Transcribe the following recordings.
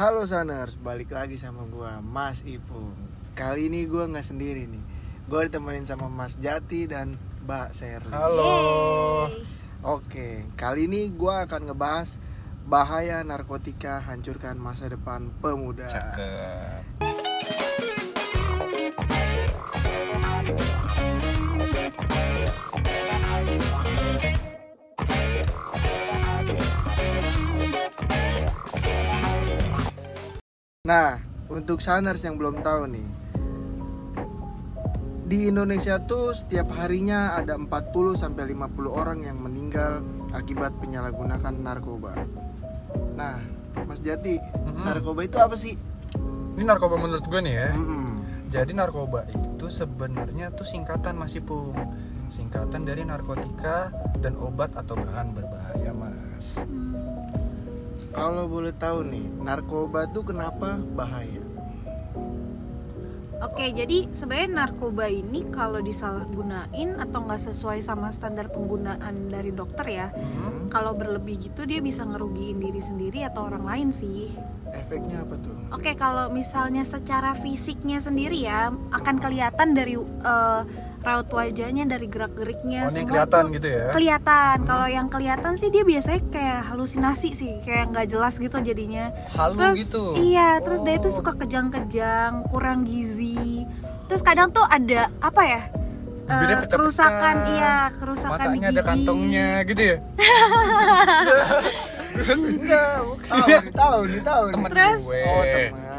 Halo Saners, balik lagi sama gua Mas Ipung. Kali ini gua nggak sendiri nih. Gua ditemenin sama Mas Jati dan Mbak Serli. Halo. Oke, kali ini gua akan ngebahas bahaya narkotika hancurkan masa depan pemuda. Cakep. Nah, untuk Saners yang belum tahu nih. Di Indonesia tuh setiap harinya ada 40 sampai 50 orang yang meninggal akibat penyalahgunakan narkoba. Nah, Mas Jati, Mhm. narkoba itu apa sih? Ini narkoba menurut gue nih ya. Mm-mm. Jadi narkoba itu sebenarnya tuh singkatan Mas Ipung. Singkatan dari narkotika dan obat atau bahan berbahaya, Mas. Kalau boleh tahu nih, narkoba tuh kenapa bahaya? Oke, jadi sebenarnya narkoba ini kalau disalahgunain atau nggak sesuai sama standar penggunaan dari dokter ya, Hmm, kalau berlebih gitu dia bisa ngerugiin diri sendiri atau orang lain sih. efeknya apa tuh? Oke, kalau misalnya secara fisiknya sendiri ya akan kelihatan dari eh, raut wajahnya, dari gerak-geriknya Oh, ini semua kelihatan tuh gitu ya. kelihatan. Hmm. Kalau yang kelihatan sih dia biasanya kayak halusinasi sih, kayak nggak jelas gitu jadinya. Halu terus gitu. iya terus dia itu Oh. suka kejang-kejang kurang gizi terus kadang tuh ada apa ya pecah-pecah. kerusakan iya kerusakan di gigi ada kantongnya gitu ya. Terus enggak, bukan. Tahu, tahu, tahu. Temen Terus- gue. Oh, teman.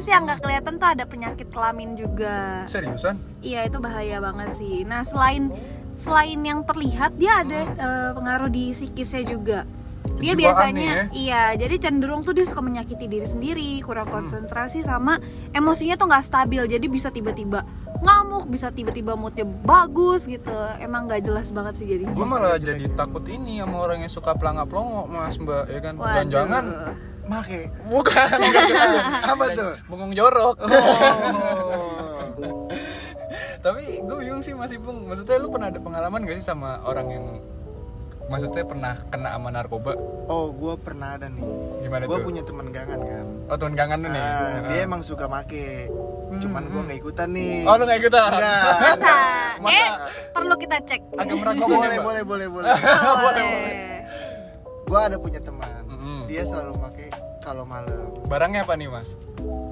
Ya, terus yang nggak kelihatan tuh ada penyakit kelamin juga Seriusan? iya itu bahaya banget sih nah selain selain yang terlihat dia ada Hmm. eh, pengaruh di psikisnya juga dia Kejiwaan biasanya nih ya. iya jadi cenderung tuh dia suka menyakiti diri sendiri kurang Hmm. konsentrasi sama emosinya tuh nggak stabil jadi bisa tiba-tiba ngamuk bisa tiba-tiba moodnya bagus gitu emang nggak jelas banget sih jadinya Gue malah jadi takut ini sama orang yang suka pelangap pelongo mas mbak ya kan. Waduh. Dan jangan Make. bukan enggak. Apa tuh? bengong jorok. Oh. Tapi gue bingung sih Mas Ipung. Maksudnya lu pernah ada pengalaman gak sih sama orang yang maksudnya pernah kena sama narkoba? Oh, gua pernah ada nih. Gimana Gua tuh? punya teman gangan kan. Oh teman gangan lu nih. Ah, dia emang suka make. Cuman Hmm, gua hmm. nggak ikutan nih. Oh lu gak ikutan? Enggak. masa Masa- eh perlu kita cek Agak meragukan boleh, ya, boleh, boleh, boleh. Oh, Boleh, boleh. Gua ada punya teman. Dia selalu pakai kalau malam. Barangnya apa nih mas?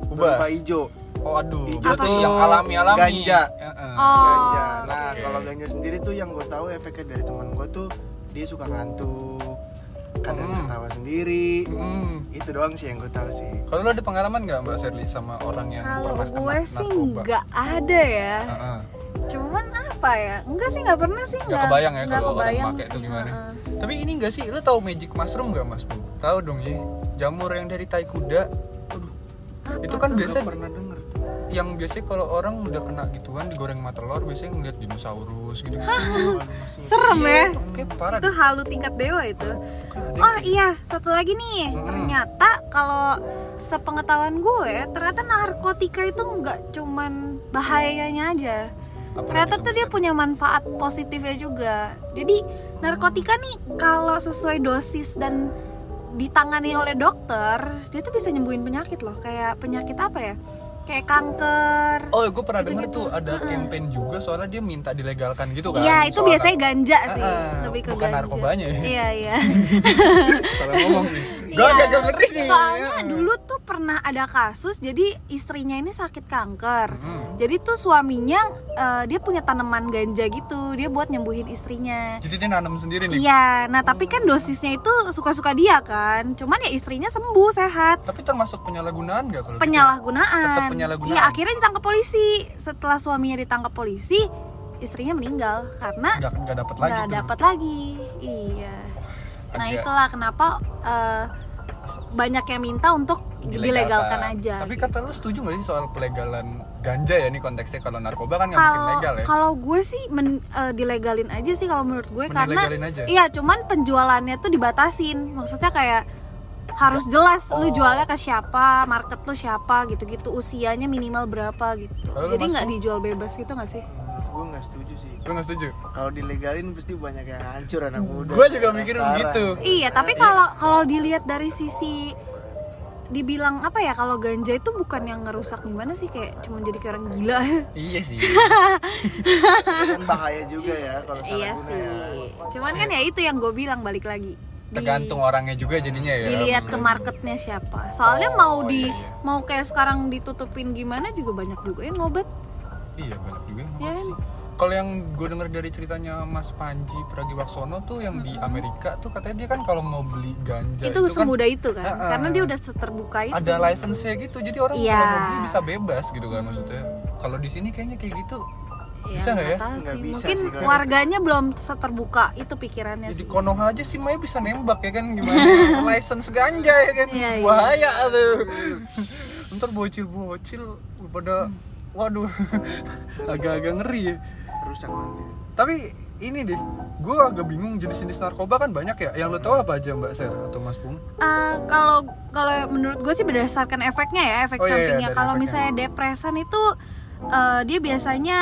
Berupa Ubas. hijau. Oh aduh, Hijau berarti tuh yang alami-alami. ganja. Heeh. Oh. ganja. Nah, oke. kalau ganja sendiri tuh yang gue tahu efeknya dari teman gue tuh dia suka ngantuk, kadang Hmm. ketawa sendiri. Hmm. Itu doang sih yang gue tahu sih. Kalau lu ada pengalaman nggak Mbak Sherly sama orang yang kalau pernah kena gue sih nggak ada ya Heeh. cuman apa ya enggak sih nggak pernah sih Nggak kebayang ya kalau orang pakai itu gimana. heeh. Tapi ini enggak sih, lu tahu magic mushroom nggak Mas? Tahu dong ya. Jamur yang dari tai kuda. Aduh. Itu kan biasa Gak pernah denger tuh. yang biasanya kalau orang udah kena gituan digoreng sama telur biasanya ngeliat dinosaurus gitu. Serem ya Oke, parah. itu halu tingkat dewa itu oh iya satu lagi nih ternyata kalau sepengetahuan gue ternyata narkotika itu nggak cuman bahayanya aja Apa ternyata tuh dia punya manfaat positifnya juga jadi narkotika nih kalau sesuai dosis dan ditangani oleh dokter dia tuh bisa nyembuhin penyakit loh kayak penyakit apa ya kayak kanker Oh, gue pernah denger Gitu-gitu. tuh ada campaign juga soalnya dia minta dilegalkan gitu kan. Iya itu Soal biasanya ganja sih Ah, ah, lebih ke bukan ganja narkobanya ya. iya iya Salah ngomong nih. Gue Iya. agak nih. Soalnya dulu tuh pernah ada kasus jadi istrinya ini sakit kanker. Hmm. Jadi tuh suaminya eh, dia punya tanaman ganja gitu, dia buat nyembuhin istrinya. Jadi dia nanam sendiri nih. Iya, nah tapi kan dosisnya itu suka-suka dia kan. Cuman ya istrinya sembuh sehat. Tapi termasuk penyalahgunaan gak kalau gitu? Penyalahgunaan. Tetap penyalahgunaan. Iya, akhirnya ditangkap polisi. Setelah suaminya ditangkap polisi, istrinya meninggal karena Gak, gak dapat lagi nggak dapat lagi. Iya. Nah Agak itulah kenapa eh, banyak yang minta untuk dilegalkan aja. Tapi kata lu setuju gak sih soal pelegalan ganja ya nih konteksnya kalau narkoba kan nggak mungkin legal ya. kalau gue sih men- eh, dilegalin aja sih kalau menurut gue karena aja. iya cuman penjualannya tuh dibatasin maksudnya kayak harus jelas lu Oh. jualnya ke siapa market lu siapa gitu-gitu usianya minimal berapa gitu Kalau lu, jadi nggak dijual bebas gitu nggak sih gue nggak setuju sih. Lu gak setuju? kalau dilegalin pasti banyak yang hancur anak muda Gua juga Kayak mikir sekarang. begitu. iya tapi kalau kalau dilihat dari sisi dibilang apa ya kalau ganja itu bukan yang ngerusak gimana sih? Kayak cuma jadi kayak orang gila. Iya sih. Kan bahaya juga ya kalau salah iya guna sih. ya. cuman kan ya itu yang gue bilang balik lagi. Di- tergantung orangnya juga jadinya ya dilihat ke marketnya siapa. Soalnya Oh, mau di iya, iya. mau kayak sekarang ditutupin gimana juga banyak juga yang ngobat iya banyak juga yang Ya ngomong sih. Kalau yang gue dengar dari ceritanya Mas Panji Pragiwaksono tuh yang di Amerika tuh katanya dia kan kalau mau beli ganja itu, kan semudah itu kan? Ah. karena dia udah terbuka itu. Ada license-nya gitu jadi orang Iya. kalau mau beli bisa bebas gitu kan maksudnya. Kalau di sini kayaknya kayak gitu. Ya, Bisa nggak ya? sih. bisa mungkin sih warganya belum seterbuka itu pikirannya jadi sih. Konoha aja sih Maya bisa nembak ya kan gimana? License ganja ya kan? Iya. bahaya tuh. Ntar bocil-bocil pada waduh agak-agak ngeri ya. Rusak nanti. Tapi ini deh gue agak bingung jenis-jenis narkoba kan banyak ya. Yang lo tahu apa aja mbak Ser atau Mas Pung Eh, kalau kalau menurut gue sih berdasarkan efeknya ya efek Oh, iya, iya, sampingnya. dari kalau misalnya depresan itu eh, dia biasanya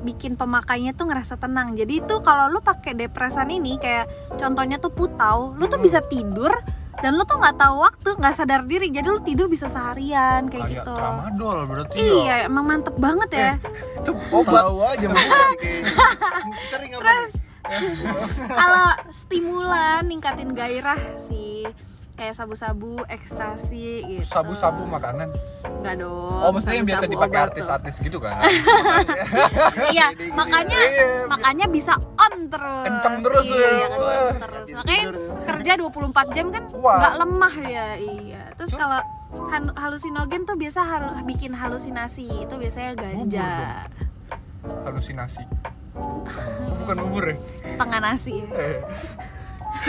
bikin pemakainya tuh ngerasa tenang. Jadi itu kalau lu pakai depresan ini kayak contohnya tuh putau lu tuh Hmm. bisa tidur dan lu tuh nggak tahu waktu nggak sadar diri. Jadi lu tidur bisa seharian kayak kayak gitu. tramadol berarti iya emang mantep banget ya. Itu obat. tahu aja sering apa nih? kalau stimulan ningkatin gairah sih kayak sabu-sabu ekstasi gitu. Sabu-sabu makanan? Enggak dong. oh maksudnya yang biasa dipakai artis-artis gitu kan? Iya, makanya. Iya. makanya bisa on terus. Kenceng terus iya, ya. kenceng terus. Makanya kerja 24 jam kan nggak lemah ya. Iya. Terus kalau halusinogen tuh biasa harus bikin halusinasi. Itu biasanya ganja. halusinasi bukan bubur ya Setengah nasi. Eh,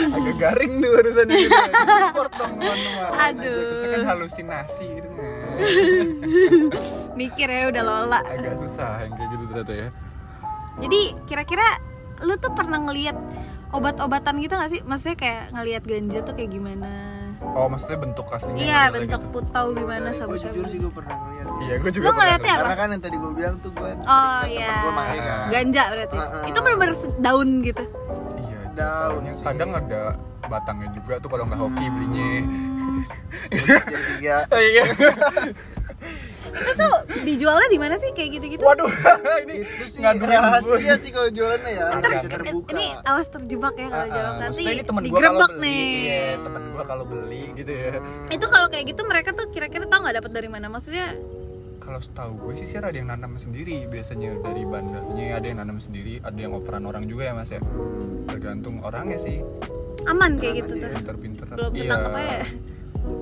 agak garing tuh urusan ini support dong teman-teman Aduh. Terus kan halusinasi gitu Mikir ya udah lola. agak susah yang kayak gitu ternyata ya Jadi kira-kira lu tuh pernah ngelihat obat-obatan gitu gak sih? Maksudnya kayak ngelihat ganja tuh kayak gimana? oh maksudnya bentuk aslinya Iya, bentuk gitu. putau gimana gue jujur sabu-sabu. sih gue pernah ngeliat iya gue juga Lu pernah ngeliatnya apa? karena kan yang tadi gue bilang tuh gue Oh iya. gue kan Ganja berarti. Ah, ah. Itu benar-benar daun gitu. iya daun yang sih. kadang ada batangnya juga tuh kalau nggak hoki belinya jadi tiga iya Itu tuh dijualnya di mana sih? Kayak gitu-gitu? waduh ini itu sih rahasia sih kalau jualannya ya. Ntar bisa ini- terbuka. Ini awas terjebak ya kalau Ah, ah. nanti. Maksudnya ini temen gua kalau digerebek beli, nih. iya, temen gua kalau beli gitu ya. Itu kalau kayak gitu mereka tuh kira-kira tau nggak dapat dari mana? Maksudnya kalau setahu gue sih sih ada yang nanam sendiri biasanya dari bandarnya ada yang nanam sendiri ada yang operan orang juga ya mas ya. Tergantung orangnya sih. Aman kayak gitu aja tuh. pinter-pinter Belum ketangkep aja. belum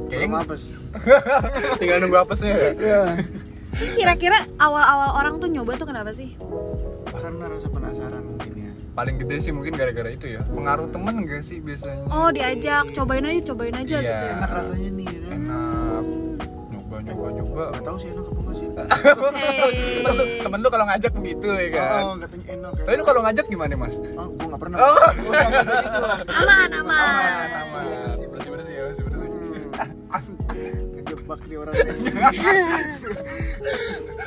kayaknya apes. Tinggal nunggu apesnya. Ya Terus kira-kira awal-awal orang tuh nyoba tuh kenapa sih? karena rasa penasaran mungkin ya. Paling gede sih mungkin gara-gara itu ya. Pengaruh temen gak sih biasanya? Oh diajak, cobain aja, cobain aja Iya. gitu ya. enak rasanya nih kan enak. Nyoba nyoba nyoba. Nggak tahu sih enak apa enggak sih. Hey. temen lu kalau ngajak begitu ya kan? Oh katanya enak ya. Tapi lu kalau ngajak gimana mas? Oh gue nggak pernah. Oh. Gua sampai segitu Aman, aman. bersih bersih bersih ngejebak nih orang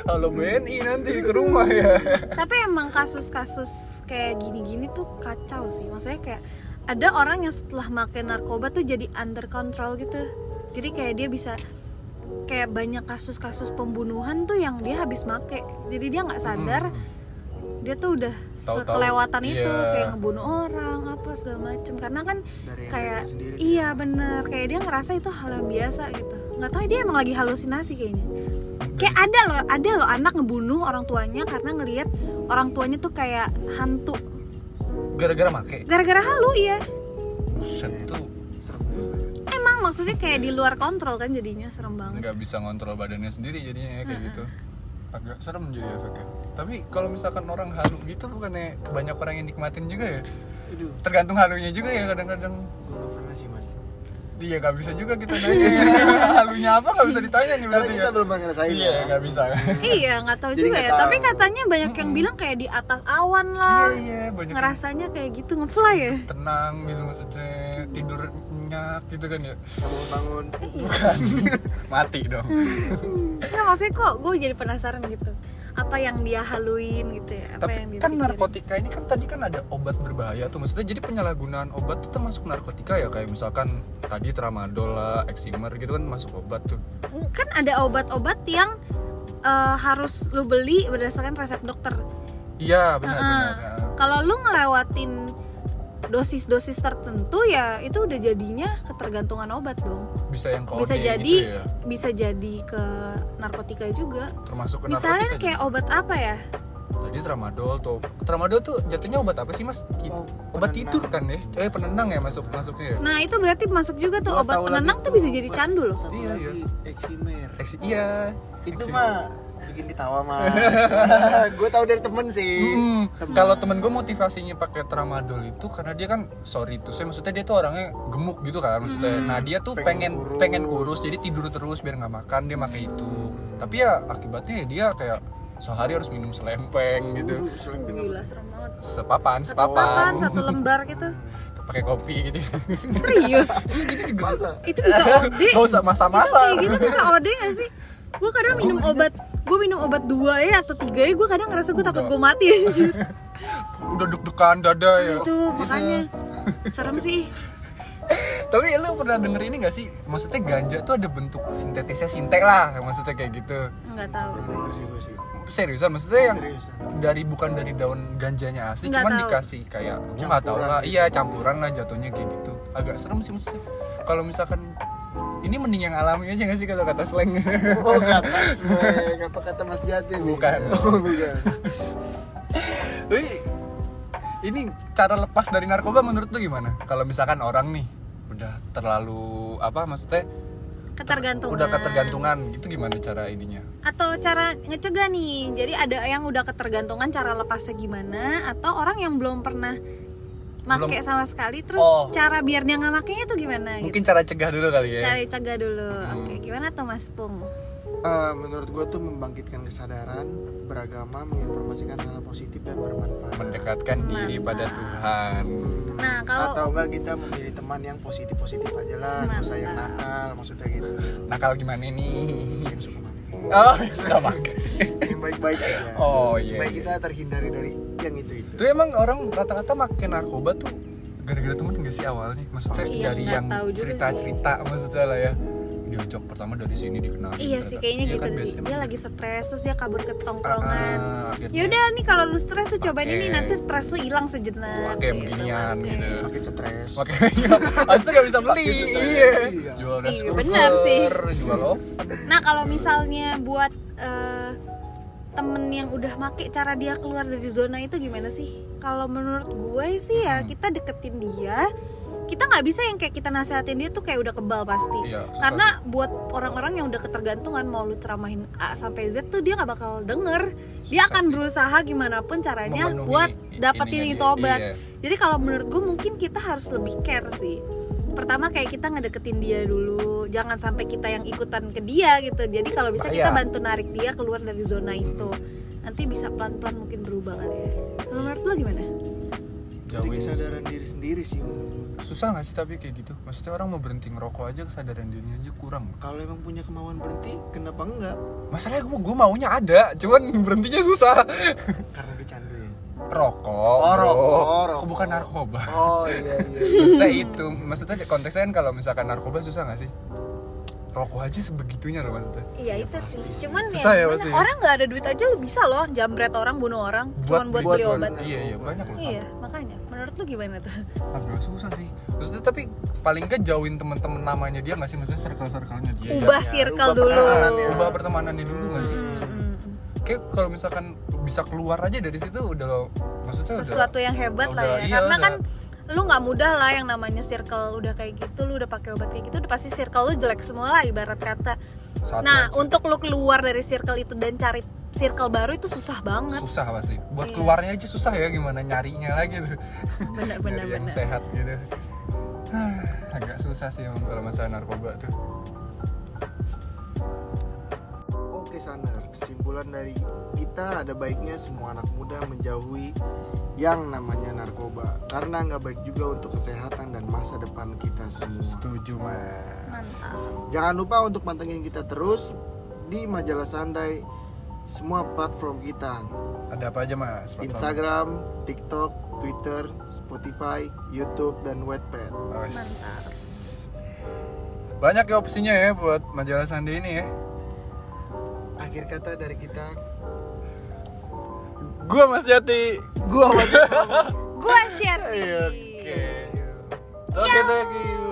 halo BNI nanti ke rumah ya Tapi emang kasus-kasus kayak gini-gini tuh kacau sih. Maksudnya kayak ada orang yang setelah makan narkoba tuh jadi under control gitu. Jadi kayak dia bisa kayak banyak kasus-kasus pembunuhan tuh yang dia habis make. Jadi dia nggak sadar dia tuh udah Tahu-tahu, sekelewatan itu iya. kayak ngebunuh orang apa segala macem. Karena kan kayak iya bener. Kayak dia ngerasa itu hal yang biasa gitu. Nggak tahu dia emang lagi halusinasi kayaknya. Kayak ada loh ada loh anak ngebunuh orang tuanya karena ngelihat orang tuanya tuh kayak hantu. Gara-gara make? Gara-gara halu ya Buset tuh. Serem juga. emang maksudnya kayak di luar kontrol kan jadinya serem banget. Nggak bisa ngontrol badannya sendiri jadinya ya, kayak gitu agak serem jadi efeknya. Tapi kalau misalkan orang halu gitu bukannya banyak orang yang nikmatin juga ya? Aduh, tergantung halunya juga ya kadang-kadang. Gue nggak pernah sih mas. dia nggak bisa juga kita nanya. Halunya apa? Nggak bisa ditanya nih berarti kita ya. belum pernah ngerasain. iya ya. nggak bisa. Iya nggak tahu Jadi juga ya. Tapi katanya banyak yang bilang kayak di atas awan iya lah. Iya banyak yang ngerasanya kayak gitu ngefly ya? Tenang gitu maksudnya tidur nyenyak gitu kan ya? Bangun-bangun. iya mati dong Nggak maksudnya kok gue jadi penasaran gitu apa yang dia haluin gitu ya apa tapi yang dia kan pikirin. narkotika ini kan tadi kan ada obat berbahaya tuh maksudnya jadi penyalahgunaan obat tuh termasuk narkotika ya kayak misalkan tadi tramadol lah eksimer gitu kan masuk obat tuh kan ada obat-obat yang eh, harus lu beli berdasarkan resep dokter iya benar Heeh. benar ya. kalau lu ngelewatin dosis-dosis tertentu ya itu udah jadinya ketergantungan obat dong. Bisa yang kode bisa gitu jadi ya? bisa jadi ke narkotika juga. Termasuk ke misalnya narkotika kayak juga. obat apa ya? Tadi tramadol tuh. Tramadol tuh jatuhnya obat apa sih mas? Oh, obat penenang. tidur kan ya? Eh penenang ya masuk masuknya ya? Nah itu berarti masuk juga tuh obat penenang tuh bisa jadi obat. candu loh. satu Iya, lagi eksimer. Eksi- iya. Itu Eksimer. mah bikin ditawa mas gue tahu dari temen sih. Temen. Kalau temen gue motivasinya pakai tramadol itu karena dia kan sorry tuh saya maksudnya dia tuh orangnya gemuk gitu kan maksudnya. Hmm. Nah dia tuh pengen Pengen pengen kurus. kurus. jadi tidur terus biar nggak makan dia pakai itu. Hmm. Tapi ya akibatnya ya dia kayak sehari harus minum selempeng gitu. Apa? gila serem banget Sepapan, sepapan. papan satu lembar gitu Pakai kopi gitu. serius masa itu bisa OD Gak usah masa-masa. kayak gitu bisa OD gak sih gue kadang minum obat gue minum obat dua ya atau tiga ya gue kadang ngerasa gue takut gue mati. Udah deg-degan dada ya. itu makanya serem sih Tapi lu pernah denger ini gak sih? Maksudnya ganja tuh ada bentuk sintetisnya sintek lah, maksudnya kayak gitu. nggak tahu Pernah denger sih gue sih Seriusan, maksudnya yang seriusan dari bukan dari daun ganjanya asli Nggak cuman tahu. dikasih kayak gue nggak tahu lah gitu. iya campuran lah jatuhnya kayak gitu agak serem sih maksudnya kalau misalkan ini mending yang alami aja gak sih kalau kata slang? Oh ke atas eh, apa kata Mas Jati nih? Bukan. oh bukan. Tapi ini cara lepas dari narkoba menurut lu gimana? Kalau misalkan orang nih udah terlalu apa maksudnya? Ketergantungan. Udah ketergantungan gitu gimana cara ininya? Atau cara ngecegah nih. Jadi ada yang udah ketergantungan cara lepasnya gimana atau orang yang belum pernah make Belum- sama sekali. Terus Oh. cara biar dia nggak makainya tuh gimana? Mungkin gitu cara cegah dulu kali ya. Cari cegah dulu. Hmm. oke gimana tuh mas Pung? Eh, menurut gue tuh membangkitkan kesadaran beragama menginformasikan hal positif dan bermanfaat. Mendekatkan diri Mantap. pada Tuhan. Hmm, Nah, kalau- atau enggak kita memilih teman yang positif positif aja lah nggak usah yang nakal maksudnya gitu. Nakal gimana nih? Yang suka makan oh suka pakai yang baik-baik aja. Oh, iya, supaya iya. kita terhindari dari yang itu itu Itu emang orang rata-rata makin narkoba tuh gara-gara temen gak sih awalnya? Maksudnya Iya, dari yang cerita-cerita maksudnya lah ya Diajak pertama dari sini dikenal iya sih kayaknya gitu sih dia lagi stres terus dia kabur ke Ah, tongkrongan ah, akhirnya Yaudah nih kalau lu stres tuh cobain Pakai- ini nanti stres lu hilang sejenak. pakai gitu, beginian pakai. gitu makin stres Pakai itu gak bisa beli Pakai. Iya Iya. Jual rice Iya, cooker benar sih. Jual oven Nah kalau misalnya buat eh, temen yang udah make cara dia keluar dari zona itu gimana sih? Kalau menurut gue sih ya Hmm. kita deketin dia, kita nggak bisa yang kayak kita nasehatin dia tuh kayak udah kebal pasti. Iya, Karena buat orang-orang yang udah ketergantungan mau lu ceramahin A sampai Z tuh dia nggak bakal denger. Dia akan sih. berusaha gimana pun caranya Memenuhi buat dapetin itu obat. iya. Jadi kalau menurut gue mungkin kita harus lebih care sih. Pertama kayak kita ngedeketin dia dulu, jangan sampai kita yang ikutan ke dia gitu. Jadi kalau bisa kita Bahaya. bantu narik dia keluar dari zona itu. Nanti bisa pelan-pelan mungkin berubah kali ya. Kalau menurut lo gimana? dari Jauhin kesadaran diri sendiri sih Susah gak sih tapi kayak gitu? Maksudnya orang mau berhenti ngerokok aja kesadaran dirinya aja kurang kalau emang punya kemauan berhenti kenapa enggak Masalahnya gue, gue maunya ada, cuman berhentinya susah karena dicanduin Rokok Oh, bro. rokok, rokok. Kok bukan narkoba oh iya iya Maksudnya itu, maksudnya konteksnya kan kalau misalkan narkoba susah gak sih? Rokok aja sebegitunya loh maksudnya Iya itu sih. Cuman Susah ya ya, pasti. orang nggak ada duit aja lu bisa loh jambret orang bunuh orang cuman buat, buat beli buat- obat. Iya iya banyak loh Iya makanya. Menurut lu gimana tuh? Agak susah sih Maksudnya tapi paling gak jauhin temen-temen namanya dia gak sih? Maksudnya circle-circle-nya dia Ubah ya, circle ubah dulu. pertemanan ya. Ubah pertemanannya dulu gak sih? Hmm, hmm. Kayak kalau misalkan bisa keluar aja dari situ udah Maksudnya udah- sesuatu yang hebat lah udah- ya iya, karena udah. kan lu nggak mudah lah yang namanya circle udah kayak gitu lu udah pakai obat kayak gitu udah pasti circle lu jelek semua lah ibarat kata. Satu nah untuk lu keluar dari circle itu dan cari circle baru itu susah banget. Susah pasti. Buat Iya. keluarnya aja susah ya gimana nyarinya lagi tuh bener bener yang bener sehat gitu. Agak susah sih emang kalau masalah narkoba tuh Saner, kesimpulan dari kita ada baiknya semua anak muda menjauhi yang namanya narkoba karena nggak baik juga untuk kesehatan dan masa depan kita semua. setuju mas mantap Jangan lupa untuk pantengin kita terus di majalah Sandai semua platform kita. Ada apa aja mas? Platform? Instagram, TikTok, Twitter, Spotify, YouTube, dan Wattpad. Mantap. Banyak ya opsinya ya buat majalah Sandi ini ya. Akhir kata dari kita, Gua Mas Jati. gua masih Gua share. Oke. Oke, thank you.